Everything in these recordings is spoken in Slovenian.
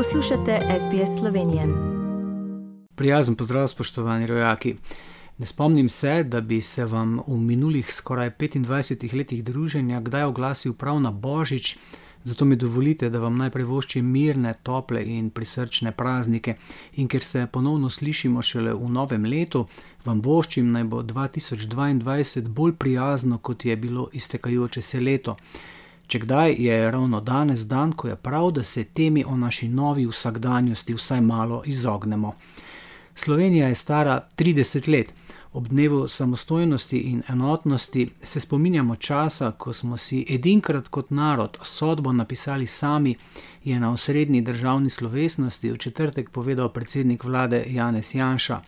Poslušate SBS Slovenijo. Prijazen pozdrav, spoštovani rojaki. Ne spomnim se, da bi se vam v minulih skoraj 25 letih druženja kdaj oglasil prav na Božič, zato mi dovolite, da vam najprej voščim mirne, tople in prisrčne praznike. In ker se ponovno slišimo šele v novem letu, vam voščim naj bo 2022 bolj prijazno, kot je bilo iztekajoče se leto. Če kdaj je ravno danes dan, ko je prav, da se temi o naši novi vsakdanjosti vsaj malo izognemo. Slovenija je stara 30 let. Ob dnevu samostojnosti in enotnosti se spominjamo časa, ko smo si edinkrat kot narod sodbo napisali sami, je na osrednji državni slovesnosti v četrtek povedal predsednik vlade Janez Janša.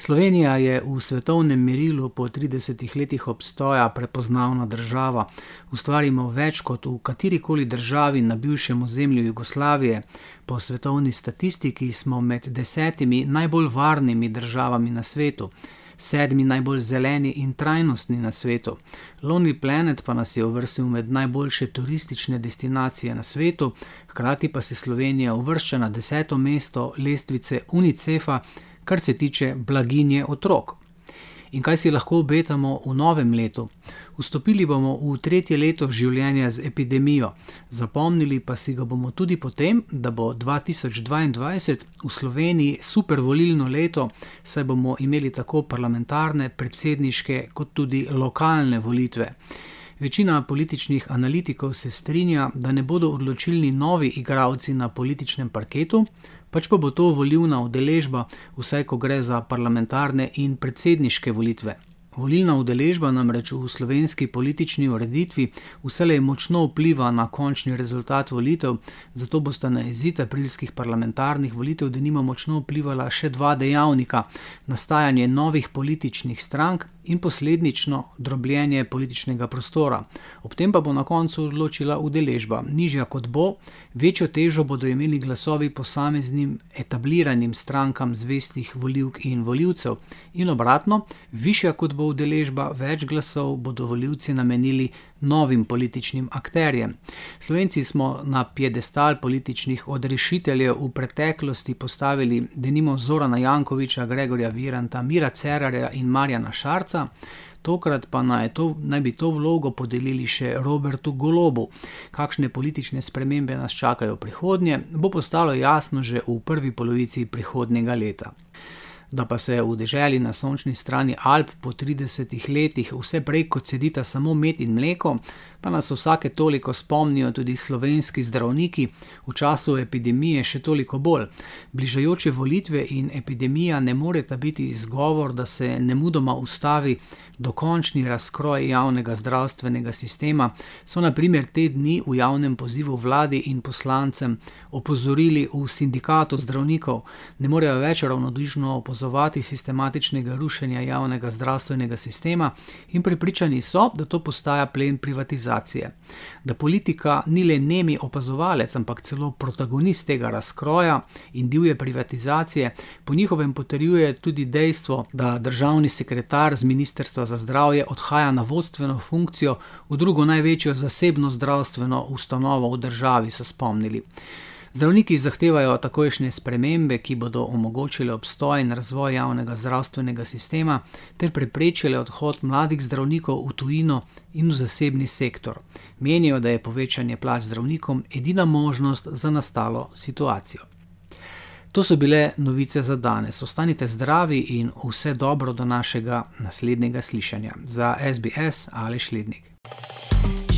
Slovenija je v svetovnem merilu po 30 letih obstoja prepoznavna država. Ustvarimo več kot v katerikoli državi na bivšem ozemlju Jugoslavije. Po svetovni statistiki smo med desetimi najbolj varnimi državami na svetu. Sedmi najbolj zeleni in trajnostni na svetu. Lonely Planet pa nas je uvrstil med najboljše turistične destinacije na svetu, hkrati pa se Slovenija uvršča na deseto mesto lestvice UNICEF-a, kar se tiče blaginje otrok. In kaj si lahko obetamo v novem letu? Vstopili bomo v tretje leto življenja z epidemijo, zapomnili pa si ga bomo tudi potem, da bo 2022 v Sloveniji super volilno leto, saj bomo imeli tako parlamentarne, predsedniške, kot tudi lokalne volitve. Večina političnih analitikov se strinja, da ne bodo odločilni novi igravci na političnem parketu, pač pa bo to volilna udeležba, vsaj ko gre za parlamentarne in predsedniške volitve. Volilna udeležba namreč v slovenski politični ureditvi vselej močno vpliva na končni rezultat volitev, zato bosta na izid aprilskih parlamentarnih volitev denimo močno vplivala še dva dejavnika: nastajanje novih političnih strank in posledično drobljenje političnega prostora. Ob tem pa bo na koncu odločila udeležba. Nižja kot bo, večjo težo bodo imeli glasovi posameznim etabliranim strankam zvestih voljivk in voljivcev, in obratno, višja kot bo udeležba, več glasov bodo voljivci namenili novim političnim akterjem. Slovenci smo na piedestal političnih odrešiteljev v preteklosti postavili denimo Zorana Jankoviča, Gregorja Viranta, Mira Cerarja in Marjana Šarca. Tokrat pa naj, to, naj bi to vlogo podelili še Robertu Golobu. Kakšne politične spremembe nas čakajo v prihodnje, bo postalo jasno že v prvi polovici prihodnjega leta da pa se v deželi na sončni strani Alp po 30 letih vse prej kot sedita samo med in mleko, pa nas vsake toliko spomnijo tudi slovenski zdravniki, v času epidemije še toliko bolj. Bližajoče volitve in epidemija ne moreta biti izgovor, da se ne mudoma ustavi dokončni razkroj javnega zdravstvenega sistema, so naprimer te dni v javnem pozivu vladi in poslancem opozorili v sindikatu zdravnikov, ne morejo več ravnodušno opazovati sistematičnega rušenja javnega zdravstvenega sistema in pripričani so, da to postaja plen privatizacije. Da politika ni le nemi opazovalec, ampak celo protagonist tega razkroja in divje privatizacije, po njihovem potrjuje tudi dejstvo, da državni sekretar z ministrstva za zdravje odhaja na vodstveno funkcijo v drugo največjo zasebno zdravstveno ustanovo v državi, so spomnili. Zdravniki zahtevajo takojšnje spremembe, ki bodo omogočile obstoj in razvoj javnega zdravstvenega sistema ter preprečile odhod mladih zdravnikov v tujino in v zasebni sektor. Menijo, da je povečanje plač zdravnikom edina možnost za nastalo situacijo. To so bile novice za danes. Ostanite zdravi in vse dobro do našega naslednjega slišanja. Za SBS ali Šlednik.